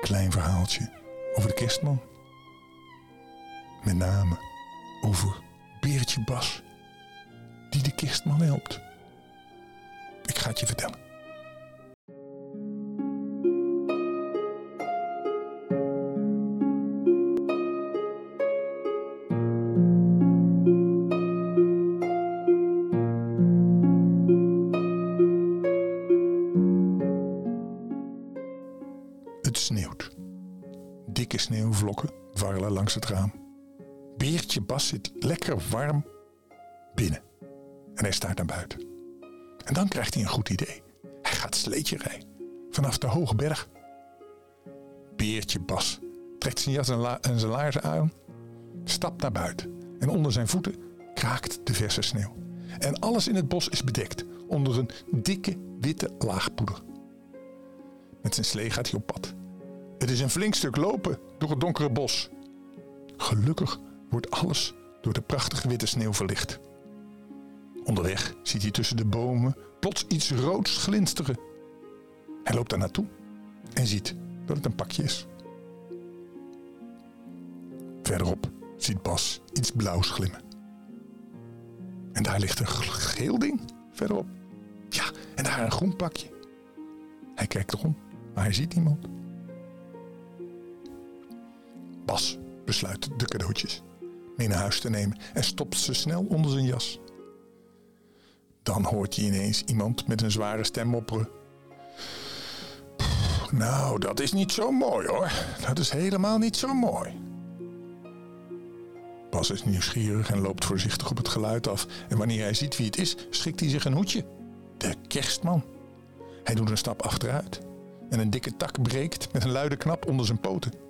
klein verhaaltje over de kerstman. Met name over Beertje Bas, die de kerstman helpt. Ik ga het je vertellen. Sneeuwt. Dikke sneeuwvlokken dwarrelen langs het raam. Beertje Bas zit lekker warm binnen. En hij staat naar buiten. En dan krijgt hij een goed idee. Hij gaat sleetje rijden. Vanaf de hoge berg. Beertje Bas trekt zijn jas en, zijn laarzen aan. Stapt naar buiten. En onder zijn voeten kraakt de verse sneeuw. En alles in het bos is bedekt onder een dikke witte laag poeder. Met zijn slee gaat hij op pad. Het is een flink stuk lopen door het donkere bos. Gelukkig wordt alles door de prachtige witte sneeuw verlicht. Onderweg ziet hij tussen de bomen plots iets roods glinsteren. Hij loopt daar naartoe en ziet dat het een pakje is. Verderop ziet Bas iets blauws glimmen. En daar ligt een geel ding verderop. Ja, en daar een groen pakje. Hij kijkt erom, maar hij ziet niemand. Bas besluit de cadeautjes mee naar huis te nemen en stopt ze snel onder zijn jas. Dan hoort hij ineens iemand met een zware stem mopperen. "Pff, Nou, dat is niet zo mooi hoor. Dat is helemaal niet zo mooi. Bas is nieuwsgierig en loopt voorzichtig op het geluid af. En wanneer hij ziet wie het is, schikt hij zich een hoedje. De kerstman. Hij doet een stap achteruit. En een dikke tak breekt met een luide knap onder zijn poten.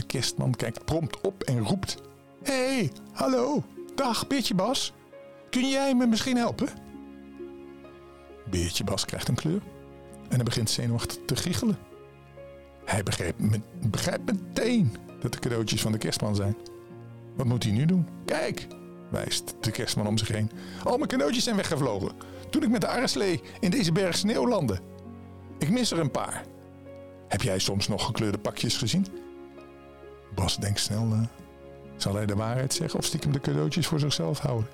De kerstman kijkt prompt op en roept: Hé, hey, hallo, dag Beertje Bas. Kun jij me misschien helpen? Beertje Bas krijgt een kleur en hij begint zenuwachtig te giechelen. Hij begrijpt, met- begrijpt meteen dat de cadeautjes van de kerstman zijn. Wat moet hij nu doen? Kijk, wijst de kerstman om zich heen. Al mijn cadeautjes zijn weggevlogen toen ik met de arreslee in deze berg sneeuw landde. Ik mis er een paar. Heb jij soms nog gekleurde pakjes gezien? Bas denkt snel na. Zal hij de waarheid zeggen of stiekem de cadeautjes voor zichzelf houden?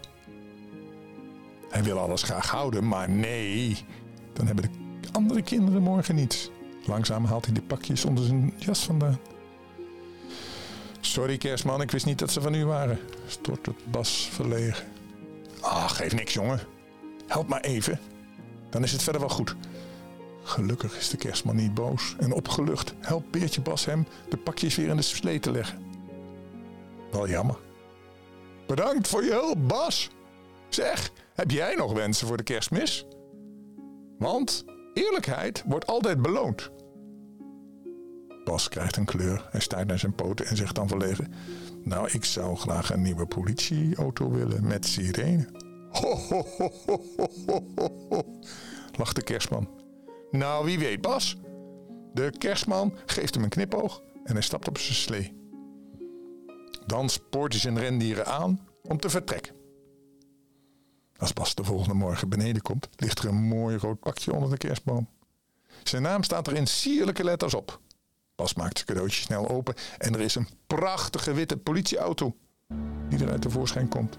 Hij wil alles graag houden, maar nee. Dan hebben de andere kinderen morgen niets. Langzaam haalt hij de pakjes onder zijn jas vandaan. Sorry kerstman, ik wist niet dat ze van u waren. Stort het Bas verlegen. Ach, geef niks jongen. Help maar even. Dan is het verder wel goed. Gelukkig is de kerstman niet boos en opgelucht helpt Beertje Bas hem de pakjes weer in de slee te leggen. Wel jammer. Bedankt voor je hulp, Bas. Zeg, heb jij nog wensen voor de kerstmis? Want eerlijkheid wordt altijd beloond. Bas krijgt een kleur. Hij staart naar zijn poten en zegt dan verlegen... Nou, ik zou graag een nieuwe politieauto willen met sirene. Ho, ho, ho, ho, ho, ho, lacht de kerstman. Nou, wie weet, Bas. De kerstman geeft hem een knipoog en hij stapt op zijn slee. Dan spoort hij zijn rendieren aan om te vertrekken. Als Bas de volgende morgen beneden komt, ligt er een mooi rood pakje onder de kerstboom. Zijn naam staat er in sierlijke letters op. Bas maakt zijn cadeautje snel open en er is een prachtige witte politieauto die eruit tevoorschijn komt.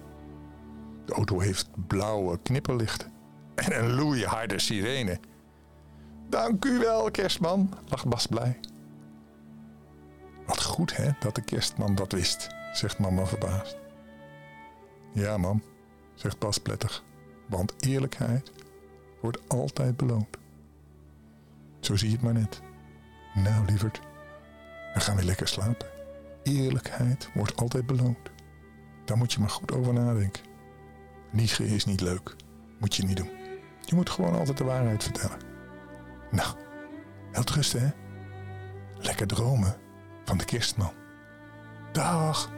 De auto heeft blauwe knipperlichten en een loeiharde sirene. Dank u wel, kerstman, lacht Bas blij. Wat goed, hè, dat de kerstman dat wist, zegt mama verbaasd. Ja, mam, zegt Bas prettig, want eerlijkheid wordt altijd beloond. Zo zie je het maar net. Nou, lieverd, dan gaan we lekker slapen. Eerlijkheid wordt altijd beloond. Daar moet je maar goed over nadenken. Liegen is niet leuk. Moet je niet doen. Je moet gewoon altijd de waarheid vertellen. Nou, wel rusten, hè? Lekker dromen van de kerstman. Dag!